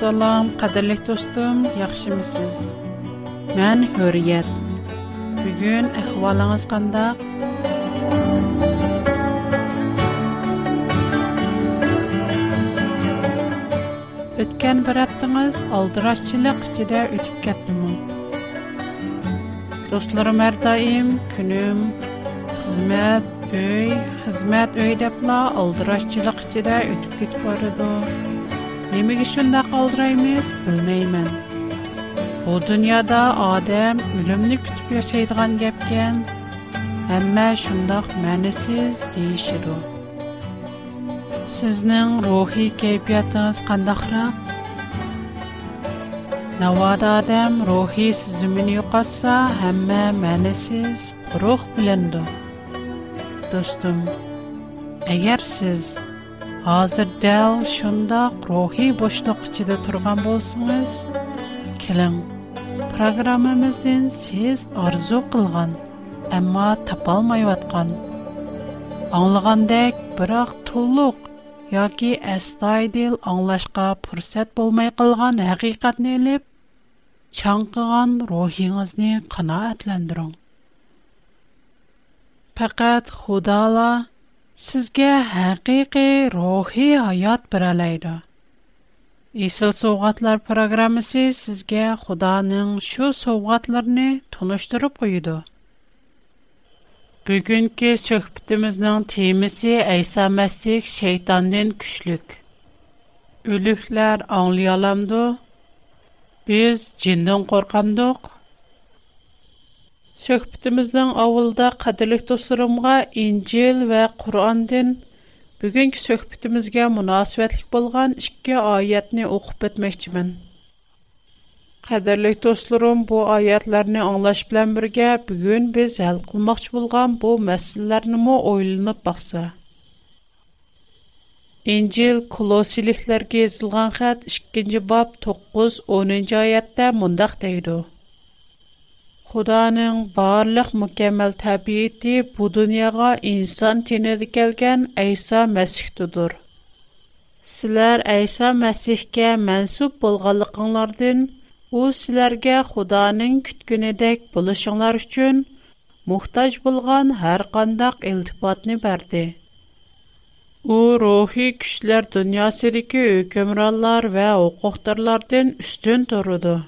Ассалам, қадірлі dostum яқшымысыз. Мен хөрият. Бүгін әхваліңіз қанда? Өткен бір аптыңыз алдырашчылық жеде өтіп кәттімі. Достларым әрдайым, күнім, қызмет, өй, қызмет өй депна алдырашчылық жеде өтіп Nemek için de kaldıraymış bilmeymen. Bu dünyada Adem ölümünü kütüp yaşaydıgan gepken, ama şundak mənisiz deyişir o. Sizin ruhi keyfiyatınız kandakra? Navada Adem ruhi sizimin yukasa, ama mənisiz ruh bilindu. Dostum, eğer siz Азыр дәл шындақ рухи бұшты құшыды тұрған болсыңыз? Кілің, программымыздың сіз арзу қылған, әмі тапалмай өткен. Аңылғандай бірақ тұлғық, яғы әстай дейл аңылашқа пұрсет болмай қылған әқиқатны әліп, Чаңқыған рухиңізні қына әтләндіруң. Пәкәт құдала, Сізге хақи-хи рухи айат биралайды. Исыл соуғатлар программаси сізге худанын шу соуғатларни тонуштырып ойды. Бүгінки сөхбитіміздан тимиси Айса Масик шейтанден күшлік. Улюхлар аңлиаламду. Біз джиндын Söhbətimizdən avulda qadirlik dostlarımğa İncil və Qur'andan bugünkü söhbətimizə münasibətlik bolğan iki ayətni oxub etməkçimin. Qadirlik dostlarım, bu ayətləri anlaş bilən birgə bu gün biz həll qılmaqçı bolğan bu məsələlərini mə oylanıb baxsaq. İncil Kolosiliklərə yazılğan xətt 2-ci bab 9-10-cu ayədə mündəq deyildi. Xudanın barlıq mükəmməl təbiəti bu dünyaya insan tinədə gələn İsa Məsihdir. Sizlər İsa Məsihə mənsub bolğanlıqlarından u sizlərə Xudanın kütgünidək buluşunlar üçün muhtac bolğan hər qandaq iltifatını bərdi. U ruhi güclər dünyasındakı hökmranlar və hüquqdarlardan üstün durdu.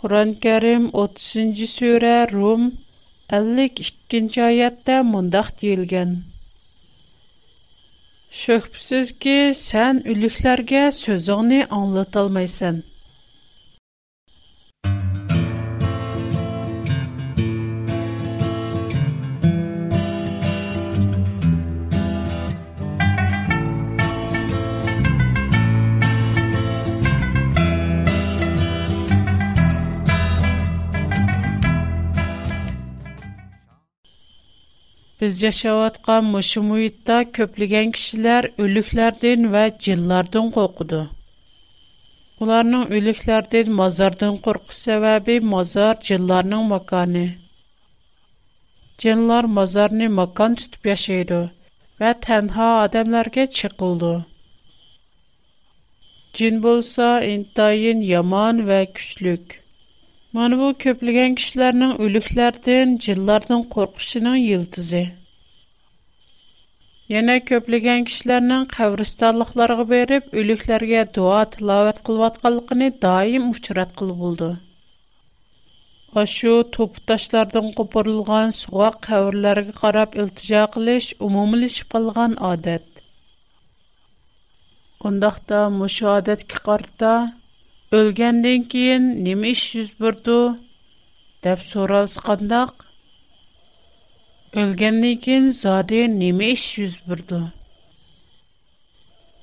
Құран кәрім 30-жі сөрі Рум 52-ші аятта мұндақ дейілген. Шөкпісіз ке, сән үліклерге сөзіңі аңлыталмайсын. Biz yaşayotgan mushu muhitda köplegen kişiler ölüklerden ve cillardan korkudu. Ularning o'liklardan mozordan qo'rqish sababi mozor jinlarning makoni. Jinlar mozorni makon tutib yashaydi va tanha odamlarga chiqildi. Jin bo'lsa intayin yomon va kuchlik. Mana bu köplügən kişilərinin ölüklərdən, cillardan qorxuşunun yıldızı. Yana köplügən kişilərinin qəbristanlıqlarına verib, ölüklərə dua tilavət qılvatqanlığını daim uçurat qılıb oldu. Aşu toputaşlardan qoparılğan suğaq qəvrlərə qarab iltica qilish umumiləşib qalğan adət. Ondaqda müşahadətki qarta o'lgandan keyin nima ish yuz berdi deb so'ralsa qandoq o'lgandan keyin zodi nima ish yuz berdi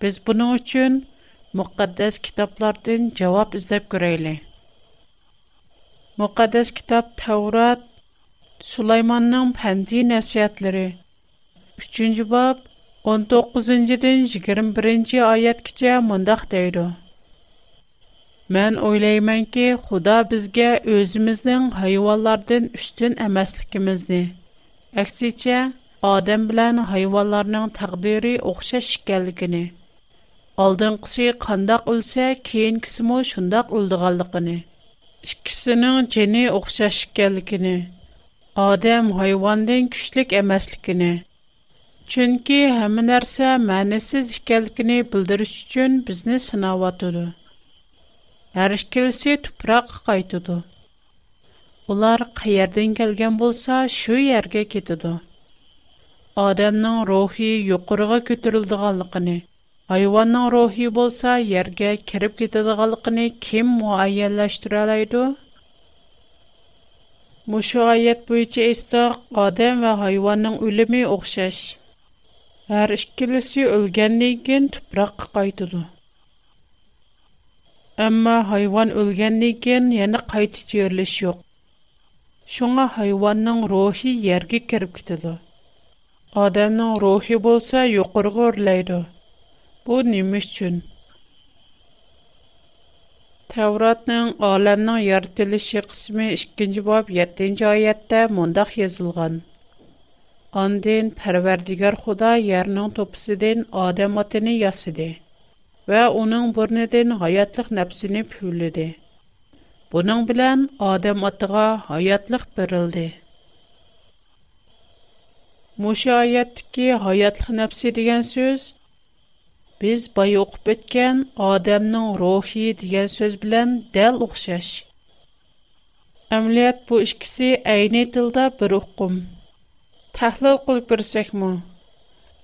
biz buning uchun muqaddas kitoblardan javob izlab ko'rayli muqaddas kitob tavrat sulaymonning pandiy nasihatlari 3 bob 19-dan 21 oyatgacha mundaq deydi Мен Mən oylaymanki, Xuda bizgə özümüzdən hayvanlardan üstün əməslikimizni, əksiçə odam bilan hayvonlarning taqdiri o'xshash ekanligini, oldinqisi qandoq o'lsa, keyingisimi shundoq o'ldiganligini, ikkisining jini o'xshash ekanligini, odam hayvondan kuchlik emasligini, chunki hamma narsa ma'nisiz ekanligini bildirish uchun bizni sinayotidi. har ikkilisi tuproqqa qaytadi ular qayerdan kelgan bo'lsa shu yerga ketadi odamning ruhi yuqoriga ko'tarildiganligini hayvonning ruhi bo'lsa yerga kirib ketadiganligini kim muayyanlashtira oladi mushu oyat bo'yicha esa odam va hayvonning o'limi o'xshash har ikkilisi o'lgandan keyin tuproqqa qaytadi Әмма хайван өлгәннән кин яна кайта терилеш юк. Шуңа хайванның рухи ергә кирип китеде. Адамның рухи булса юқырга өрләйди. Бу нимә өчен? Тавратның аламның яратылышы кысмы 2-нче баб 7-нче аятта мондак язылган. Андин Парвардигар Худа ярның топсыдан Адам атыны ясыды. ve onun burnidan hayatlık nefsini pülledi. Bunun bilen Adem atığa hayatlık berildi. Muşayetteki hayatlık nefsi degen söz, biz bay okup etken Adem'nin ruhi degen söz bilen del okşaş. Əməliyyat bu ikisi eyni dildə bir uqum. Təhlil qılıb birsəkmi?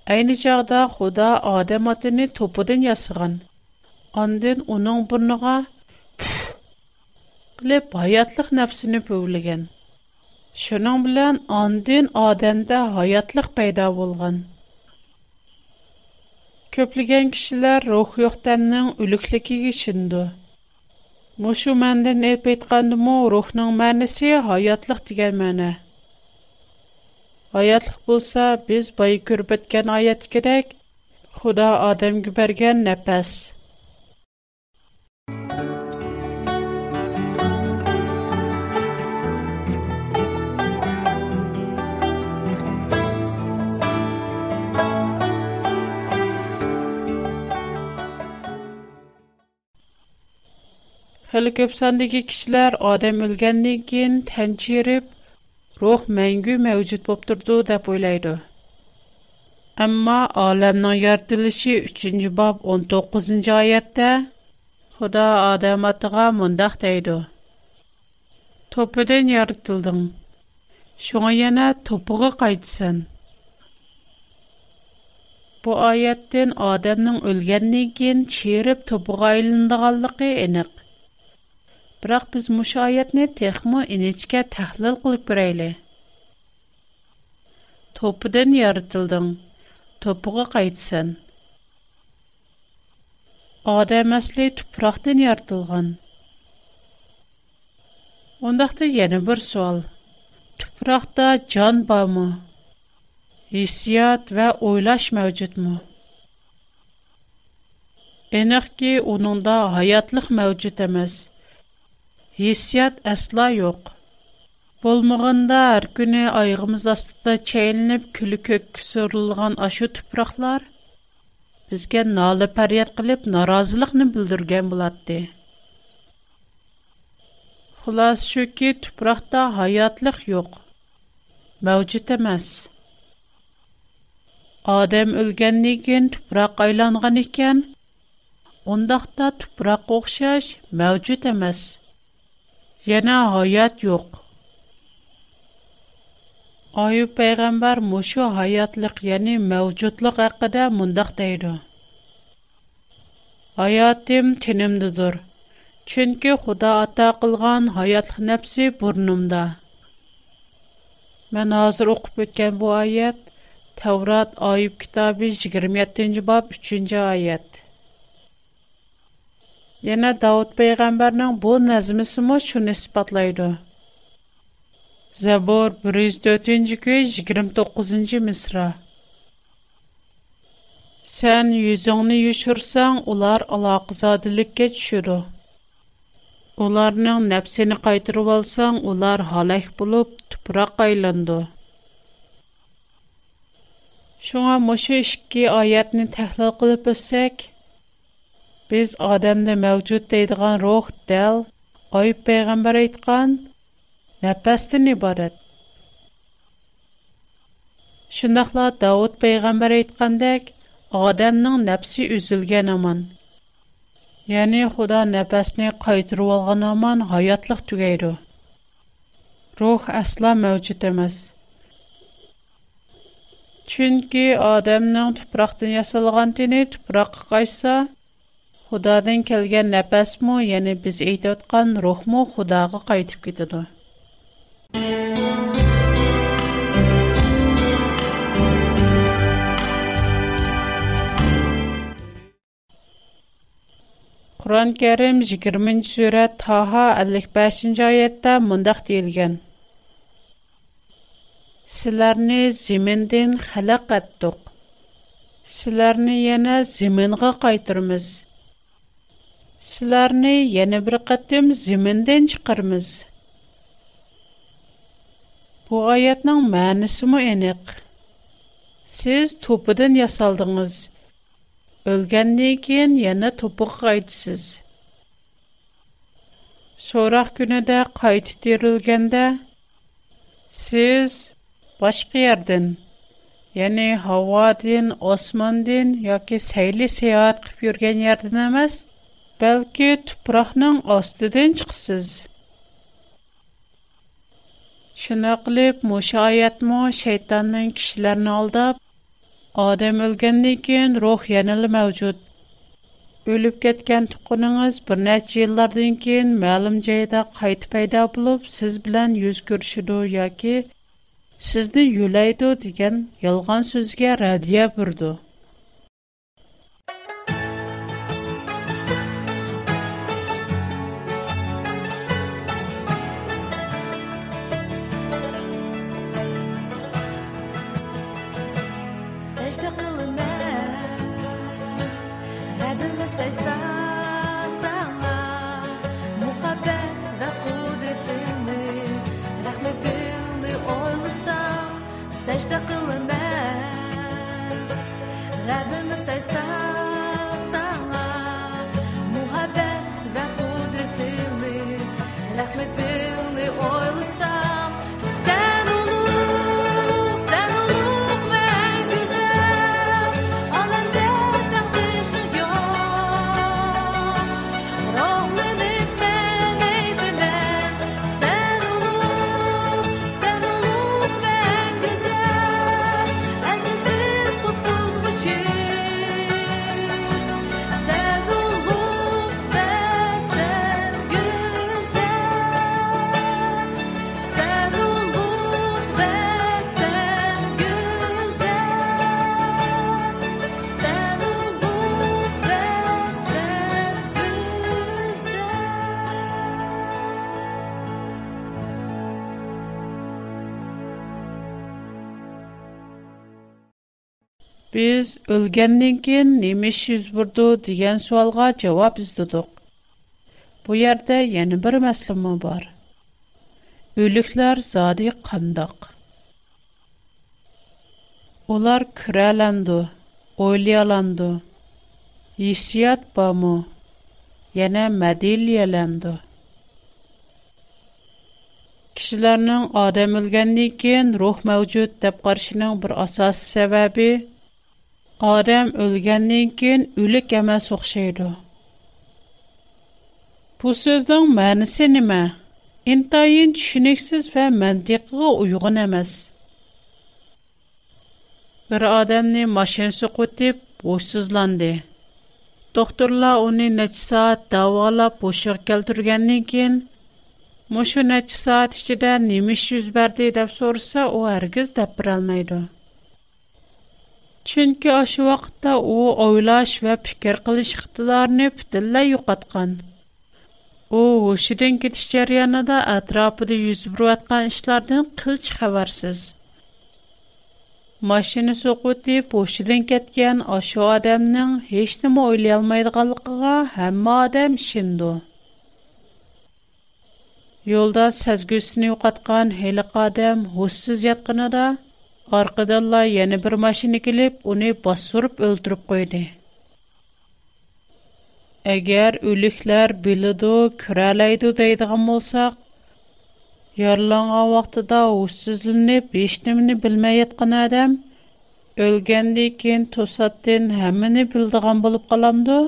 Ayni çağda Xuda Adem atını topudan yasıgan. Andın onun burnuğa püf qilib hayatlıq nəfsini pövləgən. Şunun bilən andın Ademdə hayatlıq peyda bolğan. Köplügən kişilər ruh yoxdanın ülüklikiga şindu. Мушу мәндән әйп әйткәндә, рухның мәнисе хаятлык дигән мәне. ھاياتلىق بولسا بىز بايا كۆرۈۋەتكەن ئايەتتىكىدەك خۇدا ئادەمگە بەرگەن نەپەس Хәлі көп сандагы кешеләр адам өлгәндән кин тәнчиреп, Рох мәңгү мәвҗут булып торду дип уйлыйды. әмма әламның 3-нчы боб 19-нчы аятта: "Худо адамны тәрам монда тәйдо. Төптән ярыттылдың. Шуңа яна төпүгә кайтсын." Бу аяттен адамның өлгәннән кин чириб төпүгә айлындыганлыгы Biroq biz mush oyatni texmo inechka tahlil qilib ko'rayli. Topidan yaratilding. Topiga qaytsan. Odam asli tuproqdan yaratilgan. Ondaqda yana bir savol. Tuproqda jon bormi? Hissiyat va o'ylash mavjudmi? Aniqki, uningda hayotlıq mavjud emas. hissiyat asla yo'q. bo'lmag'anda har kuni айғымыз ostida чәйініп күлі көкке сөрілген ашу тұпрақлар бізге налы пәрият қылып наразылықны білдірген болады. Хулас шөкі тұпрақта хаятлық жоқ. Мәвжіт емес. Адам өлгеннен кейін тұпрақ айланған екен, ондақта тұпрақ оқшаш мәвжіт емес. yana hayat yo'q oyub payg'ambar mushu hayotliq ya'ni mavjudliq haqida mundoq deydi hayotim tinimdidir chunki xudo ato qilgan hayotliq nafsi burnimda man hozir o'qib o'tgan bu oyat tavrat oyub kitobi yigirma yettinchi bob uchinchi oyat Яна Дауд пайгамбарның бу назмысы мо шуны испатлайды. Забор 104-нче көч 29-нче мисра. Сән юзыңны юшырсаң, улар алақызадылыкка түшүрү. Уларның нәпсене кайтырып алсаң, улар халак булып, тупрак айланды. Шуңа мошы ишки аятны тәхлил кылып өссәк, biz odamni mavjud deydigan ruh dal oyib payg'ambar aytgan nafasdan iborat shundoqla davud payg'ambar aytgandek odamning nafsi uzilgan omon ya'ni xudo nafasni qaytirib olgan omon hayotliq tugaydi ruh aslo mavjud emas chunki odamning tuproqdan yasalgan teni tuproqqa qaytsa Худадан келген нәпәс му, яны біз әйті отқан рух му Худаға қайтып кетеді. Құран кәрім 20 сүрә Таха 55-ші айетте мұндақ дейілген. Сіләріні зимінден қалақ әттіқ. Сіләріні ене қайтырмыз. sizlarni yana bir qatim zimindan chiqarmiz bu oyatning ma'nisimi aniq siz to'pidan yasaldingiz o'lgandan keyin yana to'piqqa qaytsiz so'roq kunida qaytib terilganda siz boshqa yerdan ya'ni havodin osmondin Яки sayli sayohat qilib yurgan yerdan emas balki tuproqning ostidan chiqsiz shuni qilib mushu oyatmi shaytonning kishilarni aldab odam o'lgandan keyin ruh yanala mavjud o'lib ketgan tuquningiz bir necha yillardan keyin ma'lum joyda qayta paydo bo'lib siz bilan yuz ko'rishidu yoki sizni yo'laydi degan yolg'on so'zga radiya burdi Rabbim istaysan Biz ölgəndən kən nəmiş yüz burdu deyən sualğa cavab izdiduq. Bu yerdə yeni bir məsləmə var. Ölüklər zadi qandaq. Onlar kürələndi, oylayalandı. Hissiyat bamı, yenə mədiliyələndi. Kişilərinin adam ölgəndən kən ruh məvcud dəb qarşının bir asas səbəbi – odam o'lgandan keyin o'lik emas o'xshaydi bu so'zning ma'nisi nima intayin tushuniksiz va mantiqqa uyg'un emas bir odamni mashina suqutib bo'shsizlandi Doktorlar uni necha saat davolab bo'shliq keltirgandan keyin mushu necha saat ichida nima ish yuz berdi deb so'rasa u hargiz deb birolmaydi Чөнки ашы вакытта у ойлаш ва фикер кылыш иктидарын бүтүнлөй юкаткан. U кетиш ketish jarayonida atrofida yuz berayotgan ishlardan qilch xabarsiz. Mashina soqutib, hushidan ketgan osha odamning hech nima o'ylay olmaydiganligiga hamma odam ishindi. Yo'lda sezgusini yo'qotgan heliq odam hushsiz yotganida Қаргыдалла, яны бір машини килип, уни басуруп, өлтүріп қойди. Әгер үліхлер білиду, күрәлайду дайдығам олсақ, ярланға вақтада ұссізліні, бейшнімні білмэй еткан адам өлгендийкин, тусаттин, хаміни білдіғам болып қаламды.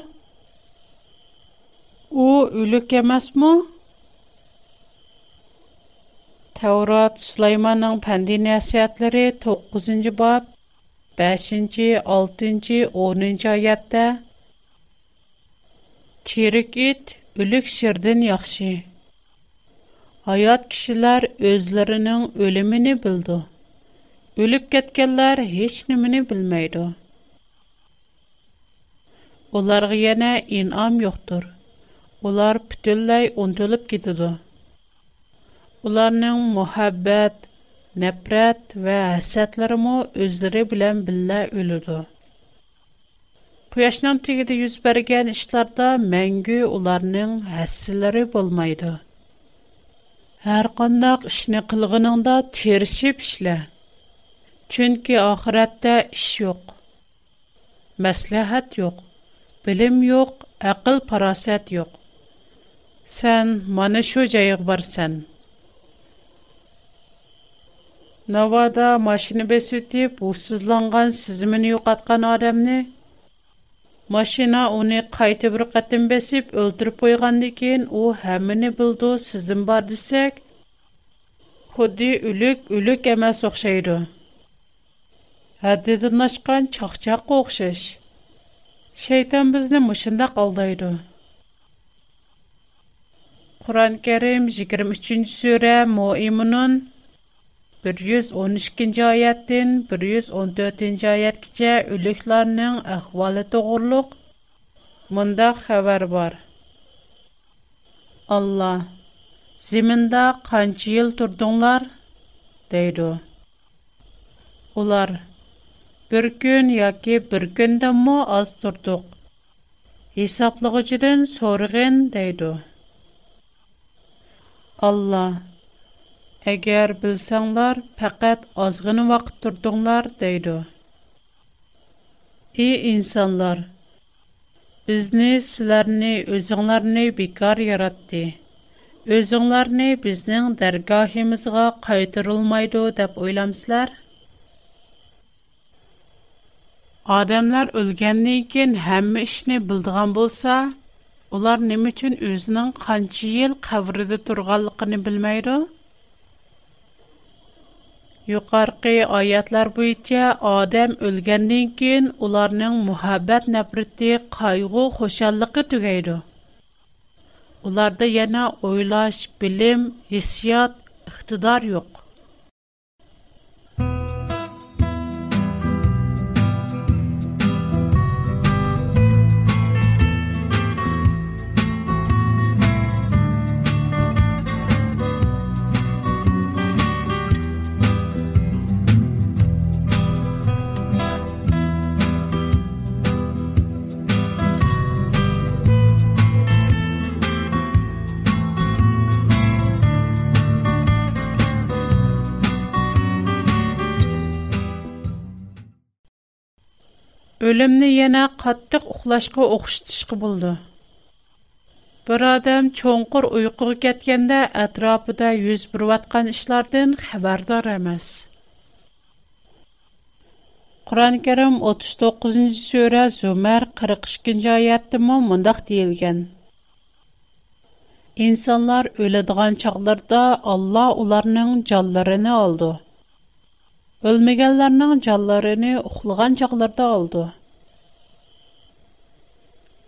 У үліг кемас му? Tevrat Süleyman'ın Pendi Nəsiyyətləri 9-cu bab 5-ci, 6-cı, 10-cu ayətdə Çirik it ölük şirdən yaxşı. Hayat kişilər özlərinin ölümünü bildi. Ölüb getkənlər heç nimini bilməydi. Onlarga yana inam yoxdur. Onlar bütünləy unutulub gedidir. Уларның мөхәббәт, нәфрәт вә хәсәтләре мо үзләре белән биллә үлүдү. Куяшның тигиде юз бергән эшләрдә мәңге уларның хәсәтләре булмайды. Һәр кандак эшне кылгыныңда тершип эшлә. Чөнки ахиратта эш юк. Мәслихәт юк, билим юк, ақыл парасат юк. Сән мана шу җайык барсаң, Навада машина бесетіп, ұрсызланған сізімін үйқатқан адамны. Машина оны қайты бір қатын бесіп, өлтіріп ойған декен, о әміні бұлды бар десек, құды үлік үлік әмәс оқшайды. Әдедін ашқан чақчақ оқшаш. Шейтан бізді мұшында қалдайды. Құран кәрім 23-сүрі Моимының 112-ci ayətin 114-ci ayətkicə ölüklərinin əhvalı doğurluq. Bunda xəbər var. Allah, zimində qanç yıl durdunlar? Deyir o. bir gün ya bir gündə mu az durduq? Hesablıqıcıdan sorğın, Allah, Әгәр белсәңләр, фақат азгыны вакыт турдыңлар дейди. И инсанлар, бизне сизләрне өзеңләрне бикар яратты. Өзеңләрне безнең дәргаһимизгә кайтырылмайды дип уйламсызлар? Адамлар өлгәннән кин һәм эшне булдыган булса, улар ни өчен үзенең канчы ел кабрыда турганлыгын белмәйдер? Юқарқи аятлар бойынша адам өлгәннән кин уларның мухаббат нәфрәте, кайгы, хошанлыгы түгәйде. Уларда яна ойлаш, билим, хиссият, иқтидар юк. o'limni yana qattiq uxlashga o'xshatishga bo'ldi bir odam cho'nqur uyquga ketganda atrofida yuz berayotgan ishlardan xabardor emas qur'oni karim 39 to'qqizinchi sura zumar 42 ikkinchi oyatdami mundoq deyilgan insonlar o'ladigan chog'larda olloh ularning jonlarini oldi Ölmegenlerinin canlarını uxlagan çaqlarda aldı.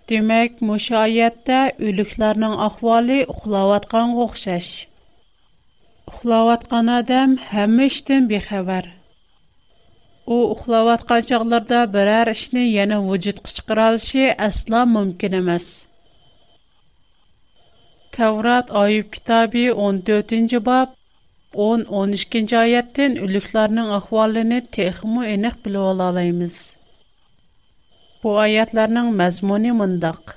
Demek, müşayette ölüklerinin ahvali uxlavatkan qoxşaş. Uxlavatkan adam hem işten bir xəbər. O uxlavatkan çaqlarda birər işini yana vücut qışqıralışi asla mümkün emas. Tevrat Ayub kitabı 14. bab 10-13 аяттен үлікларның ахвалыни тейхиму инэх билу алалаймыз. Бу аятларның мазмуни мандак.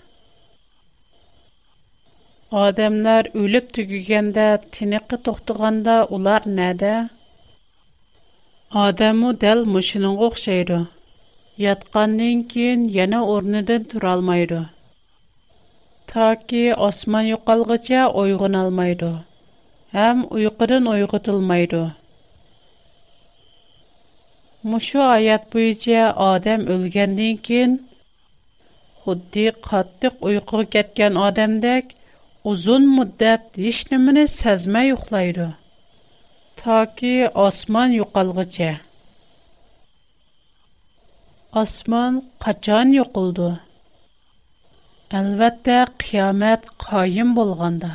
Адамлар үлік түгігенда тіниқи тохтуғанда улар нәдэ? Адаму дэл мүшінің оқшайды. Ятқанниң кин яна орниды дұралмайды. Таки ки османию қалғыця ойғын алмайды. ham uyqudan uyg'otilmaydi mushu oyat bo'yicha odam o'lgandan keyin xuddi qattiq uyquga ketgan odamdek uzun muddat hech nimani sezmay uxlaydi toki osmon yo'qolguncha osmon qachon yo'qildi albatta qiyomat qoyim bo'lganda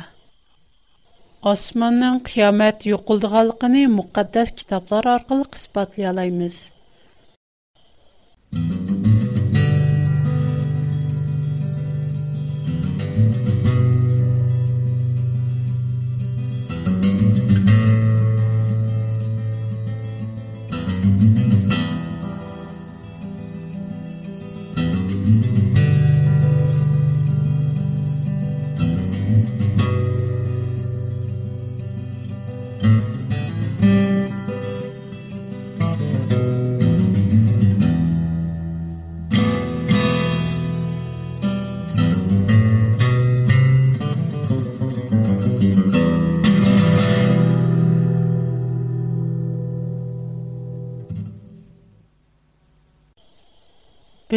osmonning qiyomat yo'qildiganligini muqaddas kitoblar orqali isbotlay olamiz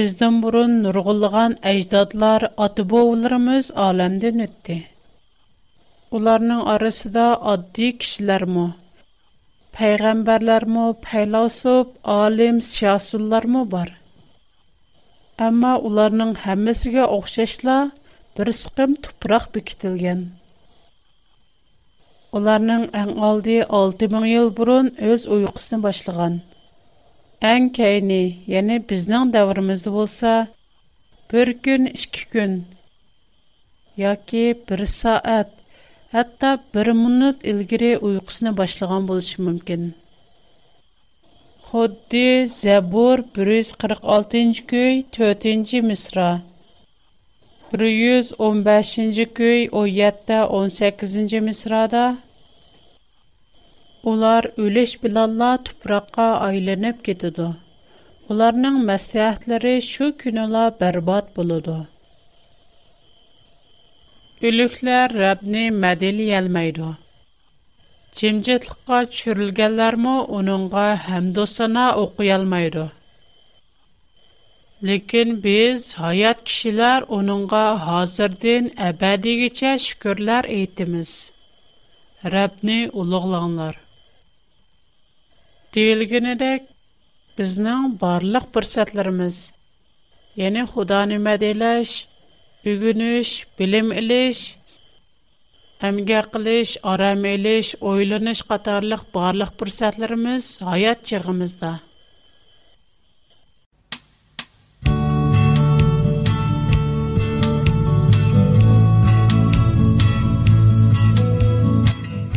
Біздің бұрын нұрғылыған айждадлар, адыбауыларымыз алэмді нөтті. Уларының арысыда аддий кишілар му? Пайгамбарлар му, пайлаусоп, алим, сиясулар му бар? Амма уларының хаммасыга оқшашла бір сүкім тупырақ біктілген. Уларының аңалды 6000 ел бұрын өз ойуқсын башлыған. Әң кәйіне, әне біздің дәуірімізді болса, бір күн, ішкі күн, яки бір саат, әтті бір минут үлгіре ұйқысына башлыған болышы мүмкін. Xuddi Зәбур 146-cı köy 4-cü misra. 115-ci ой әтті 18 ci misrada Ular o'lish bilanla tuproqqa aylanib ketadi. Ularning maslahatlari shu kunila barbod bo'ladi. Ölüklər Rəbbni mədəliyəlməydi. Cimcitliqqa çürülgənlərmə onunğa həmdosana oxuyalmaydı. Lekin biz hayat kişilər onunğa hazırdan əbədigicə şükürlər etdimiz. Rəbbni uluqlanlar. Дивилгенедек безнең барлык фурсатларыбыз, яни Худаны мәдәләш, үгүнүш, билим илеш, әмгә кылыш, арам илеш, ойлыныш катарлык барлык фурсатларыбыз хаят чыгымызда.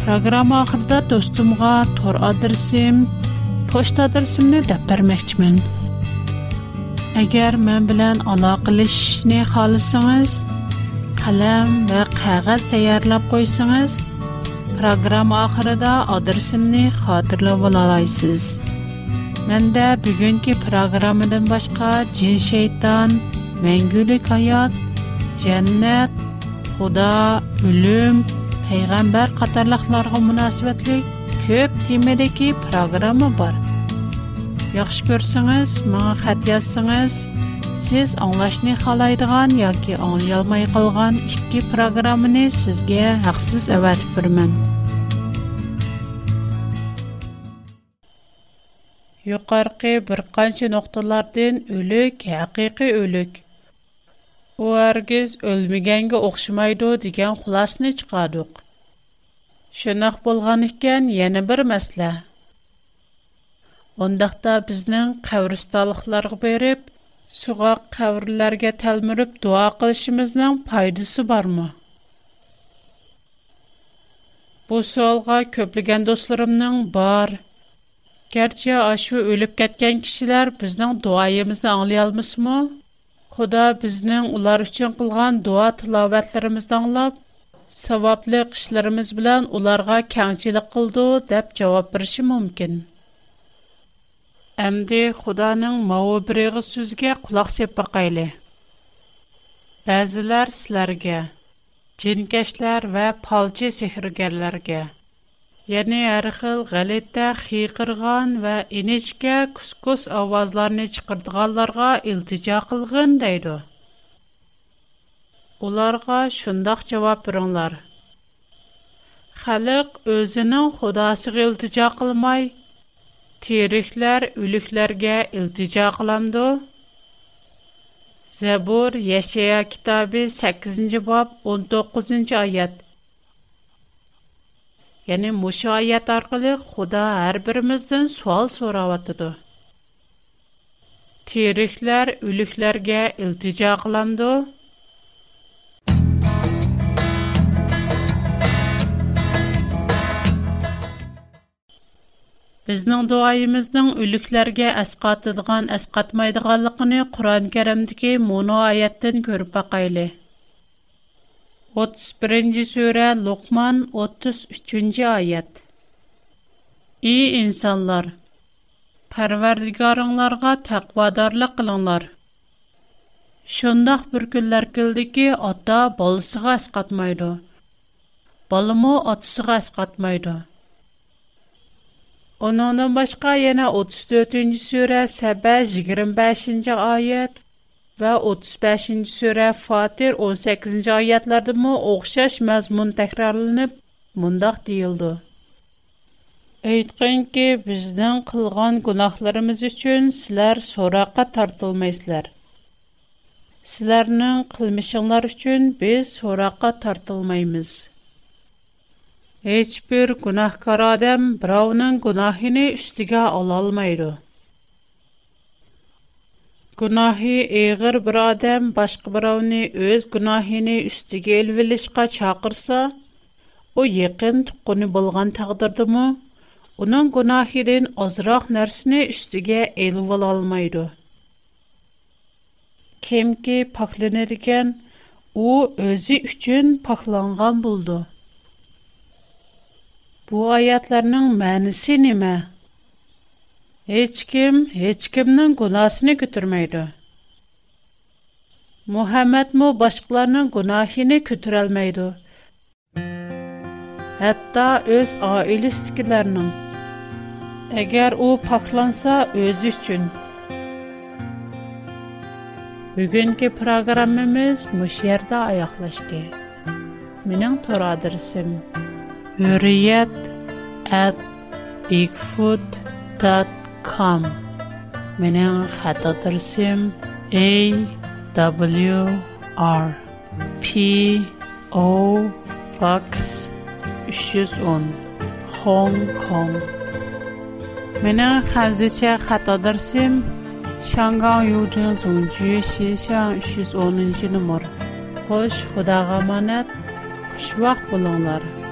Программа ахырда достумга тор pochta adresimni deb bermoqchiman agar men bilan aloqalashishni xohlasangiz qalam va qog'oz tayyorlab qo'ysangiz programma oxirida adresimni xotirlab olasiz manda bugungi programmadan boshqa jin shayton mangulik hayot jannat xudo o'lim payg'ambar qatorliqlarga munosabatlik ko'p temadagi программа бар. yaxshi ko'rsangiz menga xat yozsangiz сиз anglashni xohlaydigan ёки anglayolmay qolgan ikki programmani sizga haqsiz avatib birman yuqorqi bir qancha nuqtalardan o'lik haqiqiy o'lik u hargiz өлмегенге o'xshamaydi деген xulosani chiqardik Шынах болған іккен, яны бір мәсла. Ондақта бізнің қавристалықлары бейріп, суга қавриларге талмиріп, дуа қылшымызнан пайдысы бар му? Бу суалға көплиген досыларымның бар. Герче ашу өліп кәткен кишилар біздан дуа еміздан аңлай алмыс му? Хода біздан улар үшчен қылған дуа аңлап, Саваплы кызларыбыз белән уларга каңчылык кылды дип җавап бирүсе мөмкин. Әмдә Худаның мәубереге сүзгә кулак сеп бакайлы. Бәзиләр силәргә кенкәшләр ва палчы сехригәрләргә, яңары хил галәт тә хикырган ва энечке кускус авызларын чыкырдыганларга илтиҗа кылган Оларга шундайча жавоп беринглар. Қалық өзінің Худасыга илтижа қылмай. териклер үлүкләргә илтижа кылнды. Забур яшея китабы 8-нчы боб 19-нчы аят. Ягъни мош аят аркылы Худа һәр биримизден суал соравытты. Териклер үлүкләргә илтижа кылнды. Біздің дуайымыздың үліклерге әсқатыдыған әсқатмайдығалықыны Құран кәрімдіке мұны аяттын көріп бақайлы. 31. сөре Луқман 33. аят. И инсанлар, пәрвәрдігарыңларға тәқвадарлық қылыңлар. Шондақ бір күллер келді ке ата балысыға әсқатмайды. Балымы атысыға әсқатмайды. Onundan başqa yana 34-cü surə Səbə 25-ci ayət və 35-ci surə Fatir 18-ci ayətlərdə mə oxşaş məzmun təkrarlanıb mundaq deyildi. Әйткен ки, біздің қылған гунахларымыз үшін сілер сораққа тартылмайсылар. Сілернің қылмышыңлар үшін біз сораққа тартылмаймыз. Еч бер гынаһкар адам бра ウン ның гынаһын өстәгә алалмыйды. Гынаһи әгәр бер адам башка бер аwny үз гынаһын өстәгә елвылышка чакырса, ул якын тукыны булган тагдырдымы? Уның гынаһын озрак нәрсәне өстәгә ел алалмыйды. Кем ке пакланыр икән, ул булды. Бу аятларның мәнисе нимә? Һеч кем, һеч кемнең гунасын күтәрмәйде. Мухаммад мо башкаларның гунаһын күтәрәлмәйде. Хәтта үз аилестикләрнең әгәр ул пакланса үзе өчен. Бүгенге программабыз мушярда аяклашты. Минең тора адресым Harriet at bigfoot.com менің хата тірсем A W R P O Box 310 Hong Kong менің хәзірше хата тірсем 香港邮政总局西巷310 нөмір. Хош, Құдаға аманат. Xush vaqt bo'linglar.